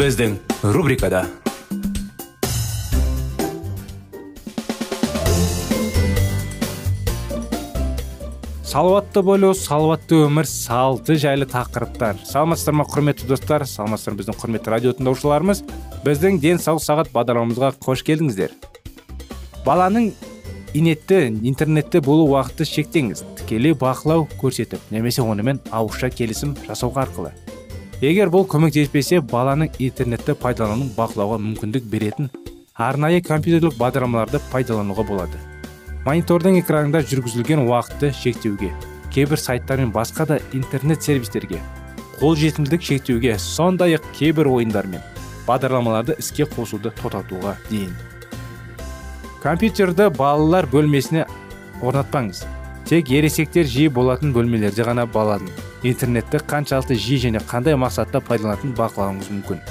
Біздің рубрикада салауатты болу салауатты өмір салты жайлы тақырыптар. Саламатсыздар ма құрметті достар? Саламатсыздар біздің құрметті радио тыңдаушыларымыз. Біздің денсаулық сағат бағдарламамызға қош келдіңіздер. Баланың инетті интернетте болу уақыты шектеңіз. Тікелей бақылау көрсетіп немесе онымен ауызша келісім жасау арқылы. Егер бұл көмектеспесе баланың интернетті пайдалануын бақылауға мүмкіндік беретін арнайы компьютерлік бағдарламаларды пайдалануға болады. Монитордың экранында жүргізілген уақытты шектеуге кейбір сайттар мен басқа да интернет сервистерге қолжетімділік шектеуге сондай ақ кейбір ойындар мен бағдарламаларды іске қосуды тоқтатуға дейін. Компьютерді балалар бөлмесіне орнатпаңыз. Тек ересектер жиі болатын бөлмелерде ғана баланың интернетті қаншалықты жиі және қандай мақсатта пайдаланатынын бақылауыңыз мүмкін.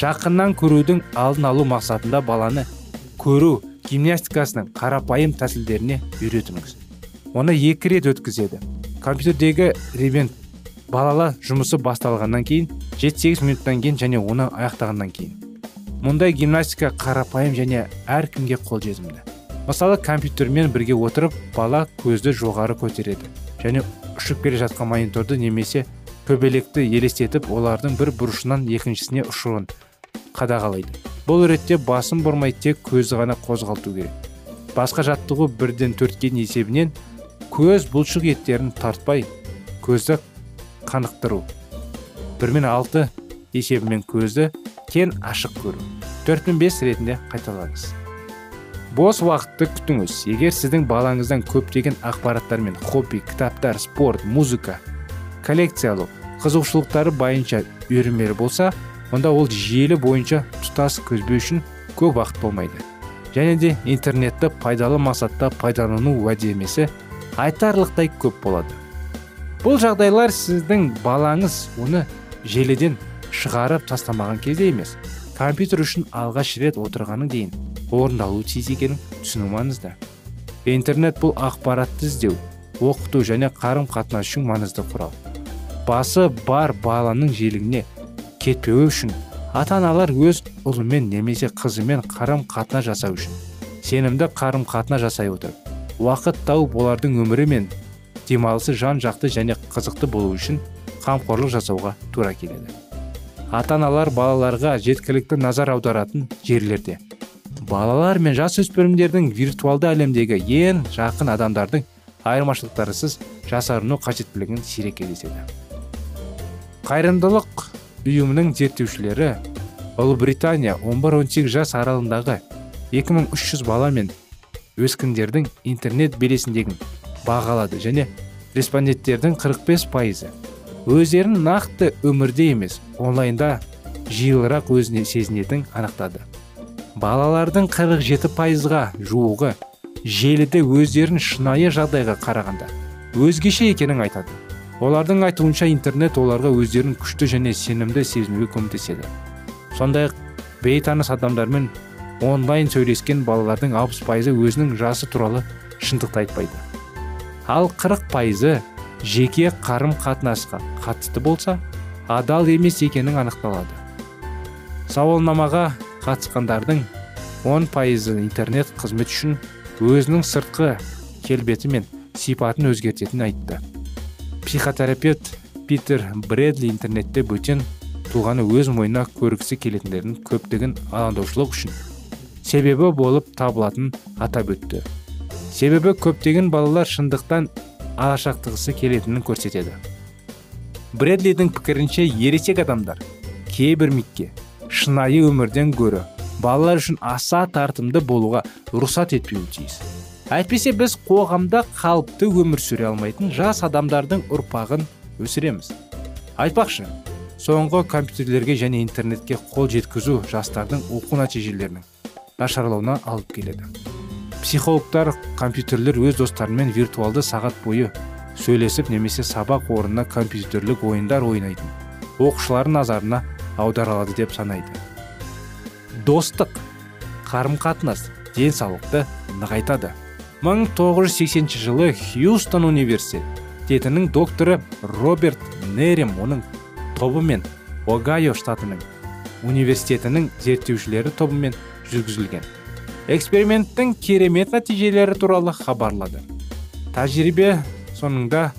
Жақыннан көрудің алдын алу мақсатында баланы көру гимнастикасының қарапайым тәсілдеріне үйретіңіз. Оны екі рет өткізеді. Компьютердегі ребент балала жұмысы басталғаннан кейін 7-8 минуттан кейін және оны аяқтағаннан кейін. Мұндай гимнастика қарапайым және әркімге қолжетімді? Мысалы компьютермен бірге отырып бала көзді жоғары көтереді және ұшып келе жатқан мониторды немесе көбелекті елестетіп олардың бір бұрышынан екіншісіне ұшуын қадағалайды. Бұл ретте басын бұрмай тек көзді ғана қозғалту керек. Басқа жаттығу бірден төртке есебінен көз бұлшық еттерін тартпай көзді қанықтыру. Бірмен алты есебімен көзді кен ашық көру. төрт пен бес ретінде қайталаңыз. Бос уақытты күтіңіз. Егер сіздің балаңыздан көптеген ақпараттар мен хобби кітаптар спорт музыка коллекциялау қызығушылықтары бойынша үйірмелі болса онда ол желі бойынша тұтас көзбе үшін көп уақыт болмайды. Және де интернетті пайдалы мақсатта пайдалану уәдемесі айтарлықтай көп болады. Бұл жағдайлар сіздің балаңыз оны желіден шығарып тастамаған кезде емес компьютер үшін алғаш рет отырғаны дейін орындалуы тиіс екенін түсіну маңызды интернет бұл ақпаратты іздеу оқыту және қарым қатынас үшін маңызды құрал басы бар баланың желігіне кетпеуі үшін ата аналар өз ұлымен немесе қызымен қарым қатынас жасау үшін сенімді қарым қатынас жасай отырып уақыт тауып олардың өмірі мен демалысы жан жақты және қызықты болу үшін қамқорлық жасауға тура келеді. Ата аналар балаларға жеткілікті назар аударатын жерлерде. Балалар мен жасөспірімдердің виртуалды әлемдегі ең жақын адамдардың айырмашылықтарсыз жасарыну қажеттілігін сирек кездеседі. Қайырымдылық ұйымының зерттеушілері ұлыбритания 11-18 жас аралығындағы 2300 бала мен өскіндердің интернет белесіндегін бағалады және респонденттердің 45 пайызы өздерін нақты өмірде емес онлайнда жиылырақ өзіне сезінетін анықтады. Балалардың 47 пайызға жуығы желіде өздерін шынайы жағдайға қарағанда өзгеше екенін айтады. Олардың айтуынша интернет оларға өздерін күшті және сенімді сезінуге көмектеседі. Сондай ақ бейтаныс адамдармен онлайн сөйлескен балалардың алпыс пайызы өзінің жасы туралы шындықты айтпайды. Ал қырық пайызы жеке қарым қатынасқа қатысты болса адал емес екенін анықталады. Сауалнамаға қатысқандардың 10 пайызы интернет қызмет үшін өзінің сыртқы келбеті мен сипатын өзгертетінін айтты. Психотерапевт питер бредли интернетте бөтен тұлғаны өз мойнына көргісі келетіндердің көптігін алаңдаушылық үшін себебі болып табылатынын атап өтті. Себебі көптеген балалар шындықтан алшақтығысы келетінін көрсетеді. Брэдлидің пікірінше ересек адамдар кейбір митке шынайы өмірден гөрі балалар үшін аса тартымды болуға рұқсат етпеуі тиіс. Әйтпесе біз қоғамда қалыпты өмір сүре алмайтын жас адамдардың ұрпағын өсіреміз. Айтпақшы соңғы компьютерлерге және интернетке қол жеткізу жастардың оқу нәтижелерінің нашарлауына алып келеді. Психологтар компьютерлер өз достарымен виртуалды сағат бойы сөйлесіп немесе сабақ орнына компьютерлік ойындар ойнайтын оқушылардың назарына аудара алады деп санайды. Достық қарым қатынас денсаулықты нығайтады. 1980 жылы хьюстон университетінің докторы роберт нерем оның тобымен огайо штатының университетінің зерттеушілері тобымен жүргізілген. Эксперименттің керемет нәтижелері туралы хабарлады. Тәжірибе соңында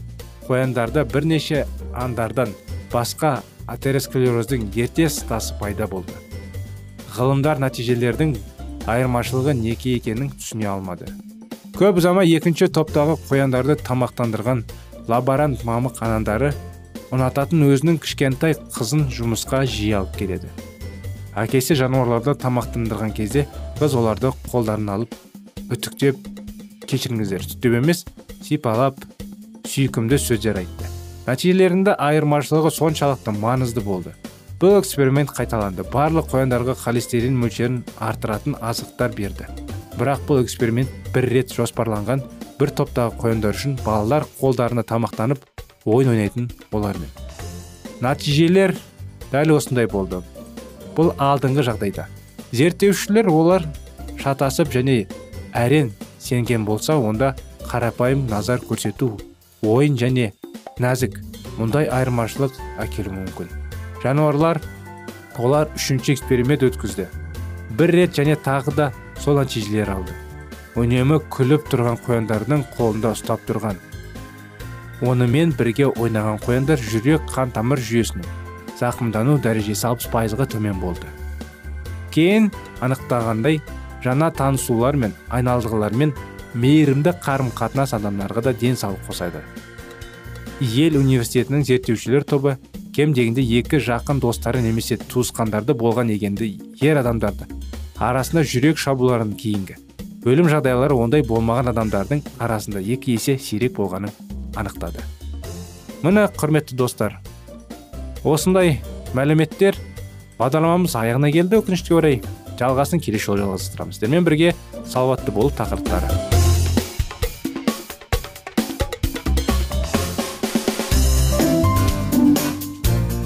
қояндарда бірнеше андардан басқа атеросклероздың ерте стасы пайда болды. Ғылымдар нәтижелердің айырмашылығы неке екенін түсіне алмады. Көп ұзамай екінші топтағы қояндарды тамақтандырған лаборант мамық анандары ұнататын өзінің кішкентай қызын жұмысқа жиі алып келеді. Әкесі жануарларды тамақтандырған кезде қыз оларды қолдарын алып үтіктеп кешіріңіздер сүттеп емес сипалап сүйкімді сөздер айтты нәтижелерінде айырмашылығы соншалықты маңызды болды. Бұл эксперимент қайталанды. Барлық қояндарға холестерин мөлшерін арттыратын азықтар берді. Бірақ бұл эксперимент бір рет жоспарланған бір топтағы қояндар үшін балалар қолдарына тамақтанып ойын ойнайтын олармен нәтижелер дәл осындай болды. Бұл алдыңғы жағдайда. Зерттеушілер олар шатасып және әрен сенген болса онда қарапайым назар көрсету ойын және нәзік мұндай айырмашылық әкелуі мүмкін жануарлар олар үшінші эксперимент өткізді бір рет және тағы да сол нәтижелер алды үнемі күліп тұрған қояндардың қолында ұстап тұрған онымен бірге ойнаған қояндар жүрек қан тамыр жүйесінің зақымдану дәрежесі алпыс пайызға төмен болды кейін анықтағандай жаңа танысулар мен айналдығылармен мейірімді қарым қатынас адамдарға да денсаулық қосады ел университетінің зерттеушілер тобы кем дегенде екі жақын достары немесе туысқандарды болған егенді ер адамдарды арасында жүрек шабуларының кейінгі. Өлім жағдайлары ондай болмаған адамдардың арасында екі есе сирек болғанын анықтады. Міне құрметті достар осындай мәліметтер бағдарламамыз аяғына келді. Өкінішке орай жалғасын келесі жолы жалғастырамыз. Сіздермен бірге салауатты болу тақырыптары.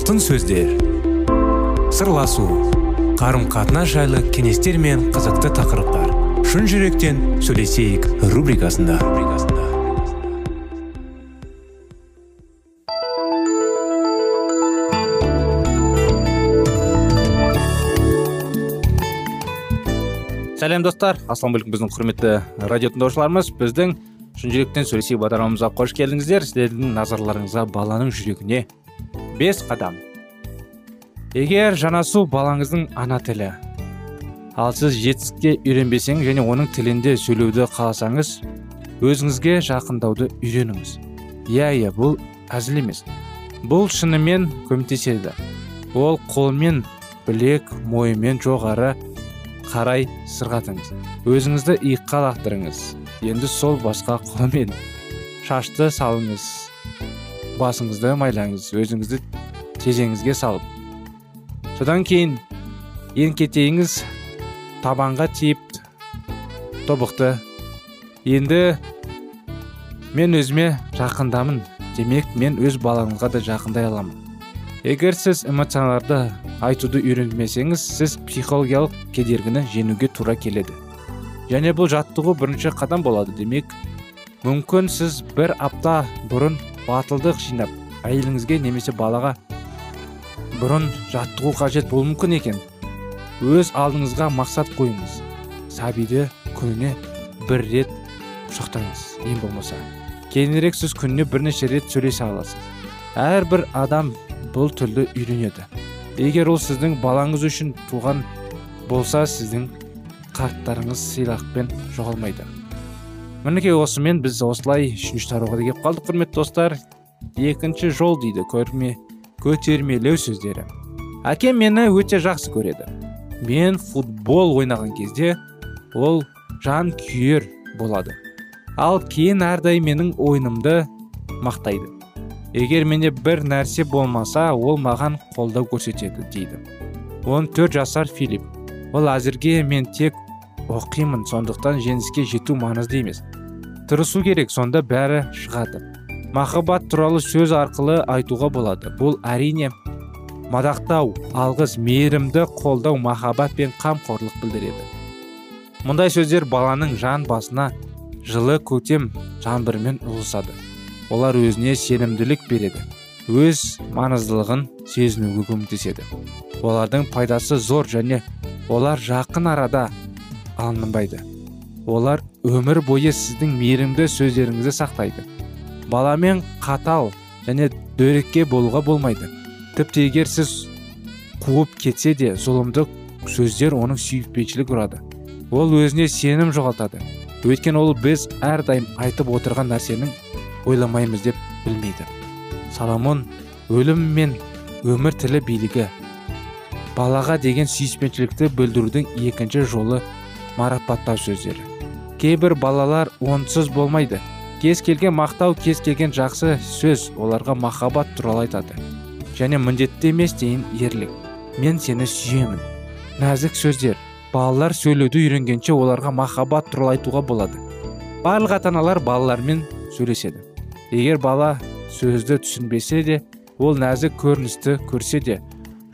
Алтын сөздер. Сырласу қарым қатынас жайлы кеңестер мен қызықты тақырыптар. Шын жүректен сөйлесейік рубрикасында. Сәлем достар. Ассалаумағалейкум біздің құрметті радио тыңдаушыларымыз. Біздің шын жүректен сөйлесейік бағдарламамызға қош келдіңіздер. Сіздердің назарларыңызға баланың жүрегіне бес қадам. Егер жанасу балаңыздың ана тілі ал сіз жетістікке үйренбесеңіз және оның тілінде сөйлеуді қаласаңыз өзіңізге жақындауды үйреніңіз. Иә иә бұл әзіл емес. Бұл шынымен көмектеседі. Ол қолмен білек мойынмен жоғары қарай сырғатыңыз. Өзіңізді иыққа лақтырыңыз. Енді сол басқа қолмен шашты салыңыз. Басыңызды майлаңыз өзіңізді тезеңізге салып. Содан кейін еңкетейіңіз табанға тиіп тобықты. Енді мен өзіме жақындамын демек мен өз балаңызға да жақындай аламын. Егер сіз эмоцияларды айтуды үйренмесеңіз сіз психологиялық кедергіні жеңуге тура келеді. Және бұл жаттығу бірінші қадам болады демек мүмкін сіз бір апта бұрын батылдық жинап әйеліңізге немесе балаға бұрын жаттығу қажет болуы мүмкін екен. Өз алдыңызға мақсат қойыңыз. Сәбиді күніне бір рет құшақтаңыз ең болмаса. Кейінірек сіз күніне бірнеше рет сөйлесе аласыз. Әрбір адам бұл тілді үйренеді. Егер ол сіздің балаңыз үшін туған болса сіздің қарттарыңыз сыйлықпен жоғалмайды. Мінекей осымен біз осылай үшінші тарауға келіп қалдық құрметті достар. Екінші жол дейді көрме көтермелеу сөздері. Әкем мені өте жақсы көреді. Мен футбол ойнаған кезде ол жан күйер болады. Ал кейін әрдайым менің ойынымды мақтайды. Егер менде бір нәрсе болмаса ол маған қолдау көрсетеді дейді. 14 жасар филипп. Ол әзірге мен тек оқимын сондықтан жеңіске жету маңызды емес. Тырысу керек сонда бәрі шығады. Махаббат туралы сөз арқылы айтуға болады. Бұл әрине мадақтау алғыс мейірімді қолдау махаббат пен қамқорлық білдіреді. Мұндай сөздер баланың жан басына жылы көктем жаңбырымен ұлысады. Олар өзіне сенімділік береді. Өз маңыздылығын сезінуге көмектеседі. Олардың пайдасы зор және олар жақын арада алынбайды. Олар өмір бойы сіздің мейірімді сөздеріңізді сақтайды. Баламен қатал және дөрекке болуға болмайды. Тіпті егер сіз қуып кетсе де зұлымдық сөздер оның сүйіспеншілік ұрады. Ол өзіне сенім жоғалтады. Өйткені ол біз әрдайым айтып отырған нәрсенің ойламаймыз деп білмейді. Соломон өлім мен өмір тілі билігі. Балаға деген сүйіспеншілікті білдірудің екінші жолы марапаттау сөздері. Кейбір балалар онсыз болмайды. Кез келген мақтау кез келген жақсы сөз оларға махаббат туралы айтады. Және міндетті емес дейін ерлік. Мен сені сүйемін. Нәзік сөздер. Балалар сөйлеуді үйренгенше оларға махаббат туралы айтуға болады. Барлық ата аналар балалармен сөйлеседі. Егер бала сөзді түсінбесе де ол нәзік көріністі көрсе де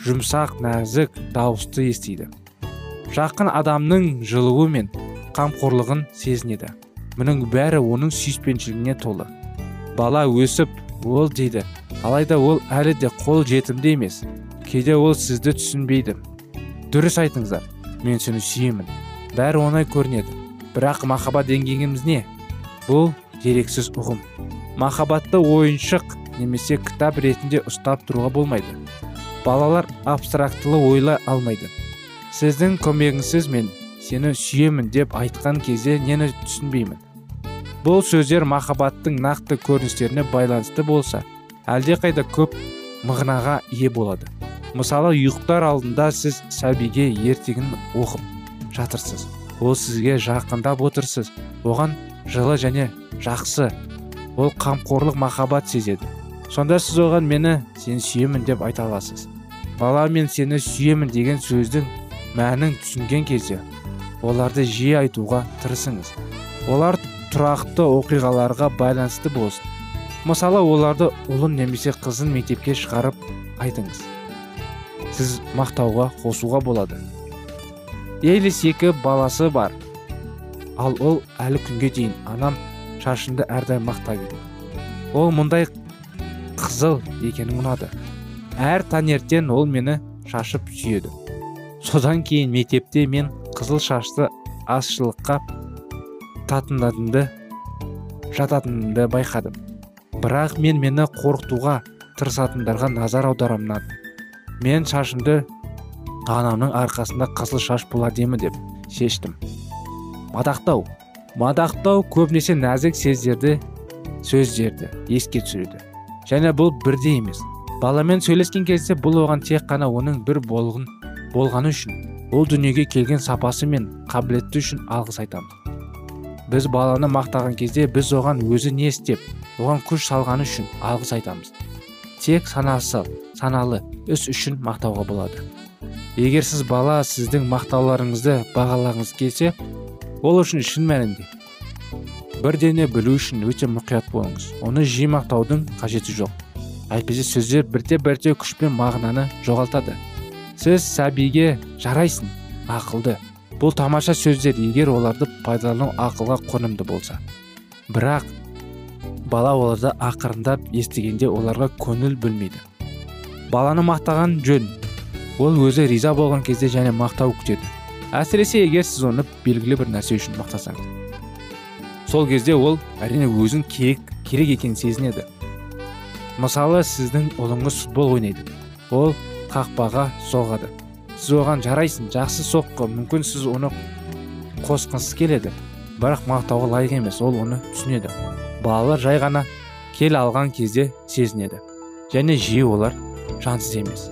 жұмсақ нәзік дауысты естиді. Жақын адамның жылуы мен қамқорлығын сезінеді. Мұның бәрі оның сүйіспеншілігіне толы. Бала өсіп ол дейді алайда ол әлі де қол жетімді емес. Кейде ол сізді түсінбейді. Дұрыс айтыңыздар мен сені сүйемін. Бәрі оңай көрінеді. Бірақ махаббат деңгейіміз не? Бұл дерексіз ұғым. Махаббатты ойыншық немесе кітап ретінде ұстап тұруға болмайды. Балалар абстрактылы ойлай алмайды. Сіздің көмегіңсіз мен сені сүйемін деп айтқан кезде нені түсінбеймін. Бұл сөздер махаббаттың нақты көріністеріне байланысты болса әлдеқайда көп мағынаға ие болады. Мысалы ұйықтар алдында сіз сәбиге ертегін оқып жатырсыз. Ол сізге жақындап отырсыз. Оған жылы және жақсы ол қамқорлық махаббат сезеді. Сонда сіз оған мені сен сүйемін деп айта аласыз. Бала мен сені сүйемін деген сөздің мәнін түсінген кезде оларды жиі айтуға тырысыңыз. Олар тұрақты оқиғаларға байланысты болсын. Мысалы оларды ұлын немесе қызын мектепке шығарып айтыңыз. Сіз мақтауға қосуға болады. Элис екі баласы бар. Ал ол әлі күнге дейін анам шашымды әрдайым мақтап еді. Ол мұндай қызыл екені ұнады. Әр таңертең ол мені шашып сүйеді. Содан кейін мектепте мен қызыл шашты азшылыққа татынатынды жататынымды байқадым. Бірақ мен мені қорқытуға тырысатындарға назар аударамын мен шашымды анамның арқасында қызыл шаш бола демі деп шештім. Мадақтау. Мадақтау көбінесе нәзік сездерді сөздерді еске түсіреді. Және бұл бірде емес. Баламен сөйлескен кезде бұл оған тек қана оның бір болғын болғаны үшін ол дүниеге келген сапасы мен қабілеті үшін алғыс айтамыз біз баланы мақтаған кезде біз оған өзі не істеп оған күш салғаны үшін алғыс айтамыз. Тек санасы саналы іс үшін мақтауға болады. Егер сіз бала сіздің мақтауларыңызды бағалағыңыз келсе ол үшін шын мәнінде. Бірдене білу үшін өте мұқият болыңыз. Оны жиі мақтаудың қажеті жоқ. Әйтпесе сөздер бірте бірте күш пен мағынаны жоғалтады. Сіз сәбиге жарайсың ақылды. Бұл тамаша сөздер егер оларды пайдалану ақылға қонымды болса. Бірақ бала оларды ақырындап естігенде оларға көңіл бөлмейді. Баланы мақтаған жөн. Ол өзі риза болған кезде және мақтау күтеді. Әсіресе егер сіз оны белгілі бір нәрсе үшін мақтасаңыз сол кезде ол әрине өзін керек, керек екенін сезінеді. Мысалы сіздің ұлыңыз футбол ойнайды. Ол қақпаға соғады. Сіз оған жарайсың жақсы соққы мүмкін сіз оны қосқыңыз келеді. Бірақ мақтауға лайық емес ол оны түсінеді балалар жай ғана кел алған кезде сезінеді. Және жиі олар жансыз емес.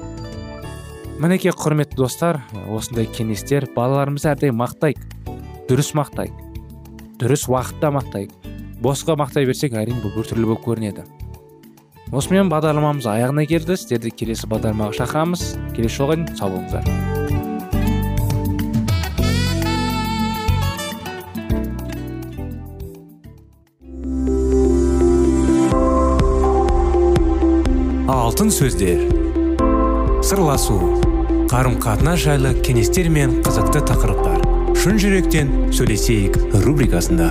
Мінекей құрметті достар осындай кеңестер балаларымызды әрдайым мақтайық. Дұрыс мақтайық. Дұрыс уақытта мақтайық. Босқа мақтай берсек әрине бұл біртүрлі болып көрінеді осымен бағдарламамыз аяғына келді. Сіздерді келесі бағдарламаға шақырамыз. Келесі жолға дейін сау болыңыздар. Алтын сөздер. Сырласу. Қарым қатынас жайлы кеңестер мен қызықты тақырыптар. Шын жүректен сөйлесейік рубрикасында.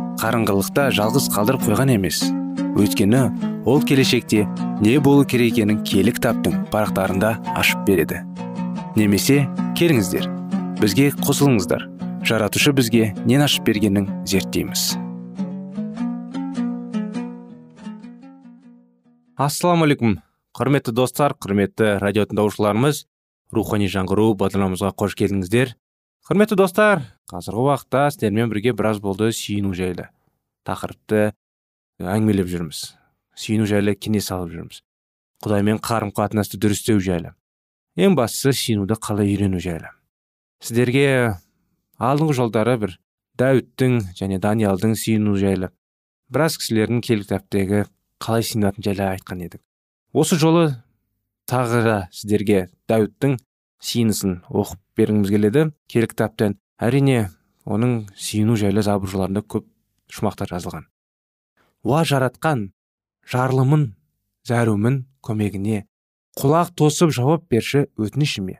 қарыңғылықта жалғыз қалдырып қойған емес. Өйткені ол келешекте не болу керек екенін киелі кітаптың парақтарында ашып береді. Немесе келіңіздер бізге қосылыңыздар. Жаратушы бізге нен ашып бергенін зерттейміз. Ассалаумағалейкум құрметті достар құрметті радио тыңдаушыларымыз рухани жаңғыру бағдарламамызға қош келдіңіздер. Құрметті достар қазіргі уақытта сіздермен бірге біраз болды сүйіну жайлы. Тақырыпты әңгімелеп жүрміз. Сүйіну жайлы кеңес алып жүрміз. Құдаймен қарым қатынасты дұрыстеу жайлы. Ең бастысы сүйінуді қалай үйрену жайлы. Сіздерге алдыңғы жолдары бір дәуіттің және даниялдың сүйіну жайлы біраз кісілердің киелі кітаптегі қалай сүйінатыны жайлы айтқан едік. Осы жолы тағы да сіздерге дәуіттің сүйінісін оқып бергіміз келеді. Киелі кітаптан әрине оның сүйіну жайлы забыр көп шумақтар жазылған. Уа жаратқан жарлымын зәрумін көмегіне құлақ тосып жауап берші өтінішіме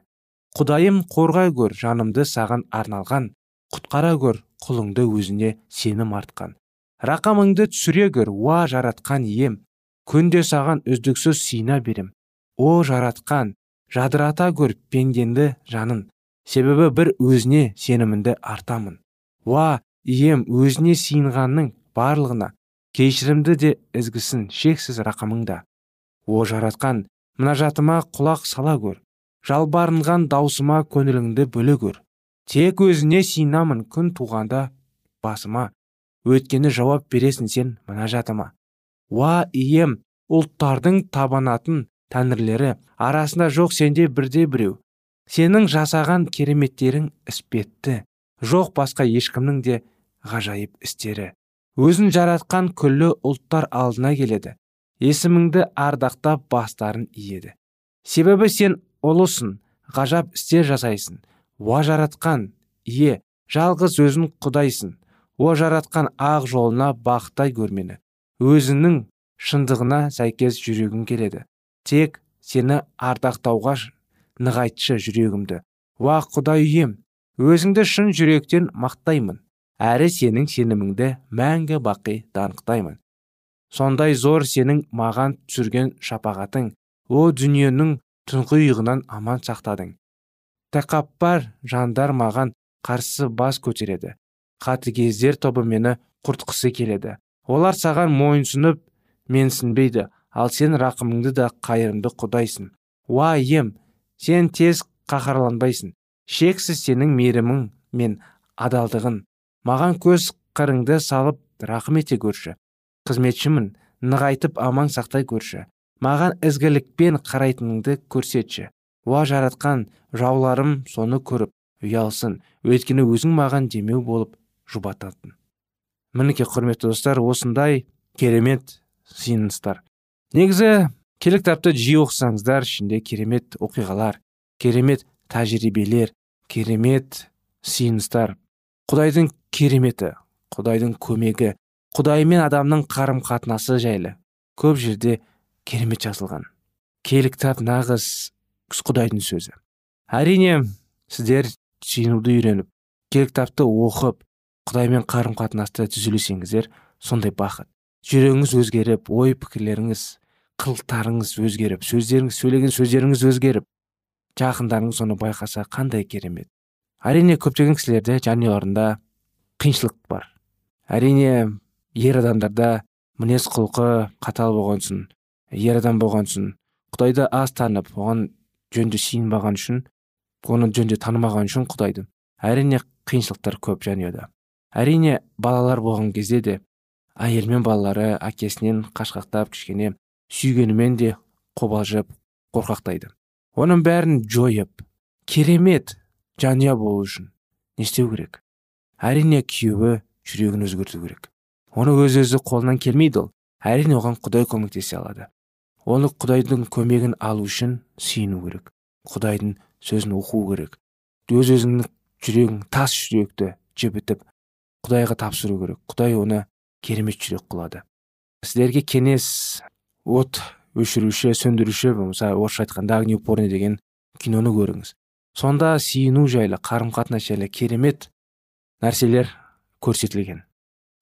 құдайым қорғай көр жанымды саған арналған құтқара көр құлыңды өзіне сенім артқан. Рақамыңды түсіре көр уа жаратқан ием күнде саған үздіксіз сина берем. О жаратқан жадырата көр пенденді жанын себебі бір өзіне сенімінді артамын. Уа ием өзіне сиынғанның барлығына. Кешірімді де ізгісін шексіз рақымыңда. О жаратқан мұнажатыма құлақ сала көр жалбарынған даусыма көңіліңді бөле көр тек өзіне сиынамын күн туғанда басыма. Өткені жауап бересің сен мұнажатыма уа ием ұлттардың табанатын тәңірлері арасында жоқ сенде бірде біреу сенің жасаған кереметтерің іспетті. Жоқ басқа ешкімнің де ғажайып істері. Өзін жаратқан күллі ұлттар алдына келеді. Есіміңді ардақтап бастарын иеді. Себебі сен ұлысың ғажап істер жасайсың. Уа жаратқан ие жалғыз өзің құдайсың. О жаратқан ақ жолына бақтай көрмені. Өзінің шындығына сәйкес жүрегім келеді. Тек сені ардақтауға нығайтшы жүрегімді. Уа құдай үйем өзіңді шын жүректен мақтаймын. Әрі сенің сеніміңді мәңгі бақи данықтаймын сондай зор сенің маған түсірген шапағатың о дүниенің тұңғиығынан аман сақтадың. Тәкаппар жандар маған қарсы бас көтереді. Қатыгездер тобы мені құртқысы келеді. Олар саған мойынсұнып менсінбейді. Ал сен рақымыңды да қайырымды құдайсың. Уа ием сен тез қаһарланбайсың. Шексіз сенің мейірімің мен адалдығың. Маған көз қырыңды салып рақым ете көрші. Қызметшімін нығайтып аман сақтай көрші. Маған ізгілікпен қарайтыныңды көрсетші. Уа жаратқан жауларым соны көріп ұялсын. Өйткені өзің маған демеу болып жұбататын. Мінекей құрметті достар осындай керемет сыйыныстар. Негізі келі кітапты жиі оқысаңыздар ішінде керемет оқиғалар керемет тәжірибелер керемет сыйыныстар. Құдайдың кереметі құдайдың көмегі құдай мен адамның қарым қатынасы жайлы көп жерде керемет жазылған. Киелі кітап нағыз құдайдың сөзі. Әрине сіздер сүйінуді үйреніп киелі кітапты оқып құдаймен қарым қатынасты түзелесеңіздер сондай бақыт. Жүрегіңіз өзгеріп ой пікірлеріңіз қылықтарыңыз өзгеріп сөздеріңіз сөйлеген сөздеріңіз өзгеріп жақындарыңыз соны байқаса қандай керемет. Әрине көптеген кісілерде жанұяларында қиыншылық бар. Әрине ер адамдарда мінез құлқы қатал болған соң ер адам болған соң құдайды аз танып оған жөнді сиынбаған үшін оны жөнді танымаған үшін құдайды. Әрине қиыншылықтар көп жанұяда. Әрине балалар болған кезде де әйел мен балалары әкесінен қашқақтап кішкене сүйгенімен де қобалжып қорқақтайды. Оның бәрін жойып керемет жанұя болу үшін не істеу керек? Әрине күйеуі жүрегін өзгерту керек. Оны өз өзі қолынан келмейді ол. Әрине оған құдай көмектесе алады. Оны құдайдың көмегін алу үшін сүйіну керек. Құдайдың сөзін оқу керек. Өз өзіңнің жүрегің тас жүректі жібітіп құдайға тапсыру керек. Құдай оны керемет жүрек қылады. Сіздерге кеңес от өшіруші сөндіруші болмаса орысша айтқанда огнеупорный деген киноны көріңіз. Сонда сүйіну жайлы қарым қатынас жайлы керемет нәрселер көрсетілген.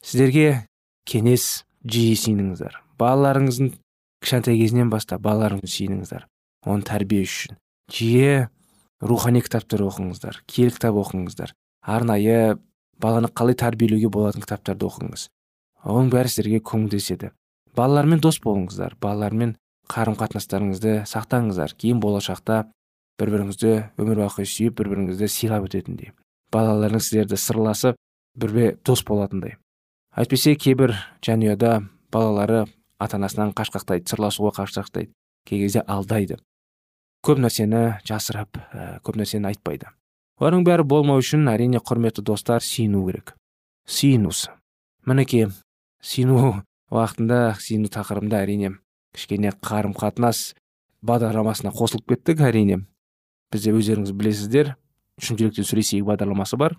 Сіздерге кеңес жиі сүйініңіздер балаларыңыздың кішкентай кезінен бастап балаларыңызды сүйініңіздер оны тәрбие үшін. Жиі рухани кітаптар оқыңыздар киелі кітап оқыңыздар. Арнайы баланы қалай тәрбиелеуге болатын кітаптарды оқыңыз. Оның бәрі сіздерге көмектеседі балалармен дос болыңыздар балалармен қарым қатынастарыңызды сақтаңыздар. Кейін болашақта бір біріңізді өмір бақи сүйіп бір біріңізді сыйлап өтетіндей. Балаларыңыз сіздерді сырласып бірге дос болатындай. Әйтпесе кейбір жанұяда балалары ата анасынан қашқақтайды сырласуға қашқақтайды кей кезде алдайды. Көп нәрсені жасырып ә, көп нәрсені айтпайды. Оның бәрі болмау үшін әрине құрметті достар сүйіну керек. Сүйінусы мінекей сүйіну уақытында сүйіну тақырыбында әрине кішкене қарым қатынас бағдарламасына қосылып кеттік әрине. Бізде өздеріңіз білесіздер жүректен сөйлесейік бағдарламасы бар.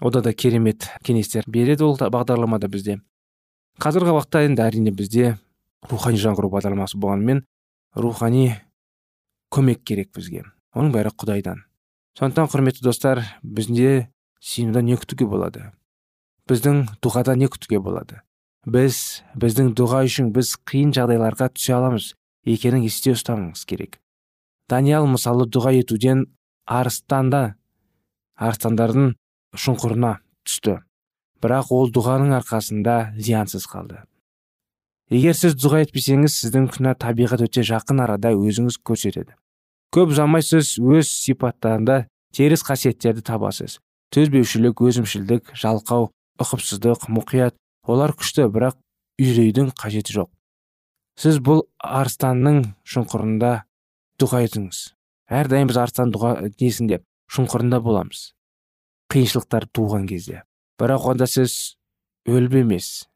Ода да керемет кеңестер береді ол бағдарламада бізде. Қазіргі уақытта енді әрине бізде рухани жаңғыру бағдарламасы болғанымен рухани көмек керек бізге. Оның бәрі құдайдан. Сондықтан құрметті достар бізде сүйінудан не күтуге болады? Біздің дұғада не күтуге болады? Біз біздің дұға үшін біз қиын жағдайларға түсе аламыз екенін есте ұстауыңыз керек. Даниял мысалы дұға етуден арыстанда арыстандардың шұңқырына түсті. Бірақ ол дұғаның арқасында зиянсыз қалды. Егер сіз дұға етпесеңіз сіздің күнә табиғат өте жақын арада өзіңіз көрсетеді. Көп ұзамай сіз өз сипаттарында теріс қасиеттерді табасыз. Төзбеушілік өзімшілдік жалқау ұқыпсыздық мұқият олар күшті бірақ үрейдің қажеті жоқ. Сіз бұл арыстанның шұңқырында дұға етіңіз. Әрдайым біз арыстан дұға несінде шұңқырында боламыз. Қиыншылықтар туған кезде. Бірақ онда сіз өліп емес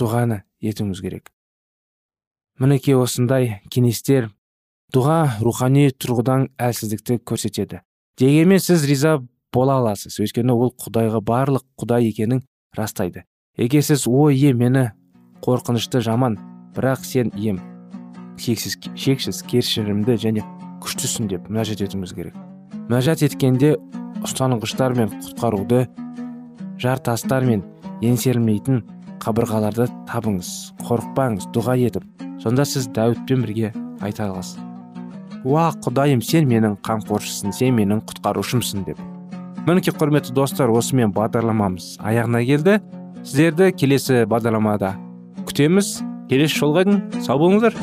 дұғаны етуіңіз керек. Мінекей осындай кеңестер дұға рухани тұрғыдан әлсіздікті көрсетеді. Дегенмен сіз риза бола аласыз. Өйткені ол құдайға барлық құдай екенін растайды. Егер сіз о ие мені қорқынышты жаман бірақ сен ием шексіз шексіз кешірімді және күштісің деп мінәжат етуіміз керек. Мінәжат еткенде ұстанғыштар мен құтқаруды жар тастар мен еңсерілмейтін қабырғаларды табыңыз қорықпаңыз дұға етіп сонда сіз дәуітпен бірге айта аласыз. Уа құдайым сен менің қамқоршысың сен менің құтқарушымсың деп. Мінекей құрметті достар осымен бағдарламамыз аяғына келді. Сіздерді келесі бағдарламада күтеміз. Келесі жолға дейін сау болыңыздар.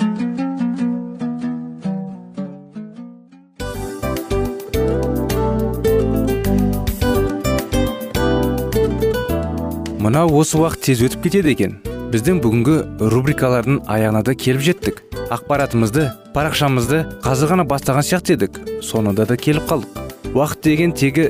Мынау осы уақыт тез өтіп кетеді екен. Біздің бүгінгі рубрикалардың аяғына да келіп жеттік. Ақпаратымызды парақшамызды қазір ғана бастаған сияқты едік. Соңында да келіп қалдық. Уақыт деген тегі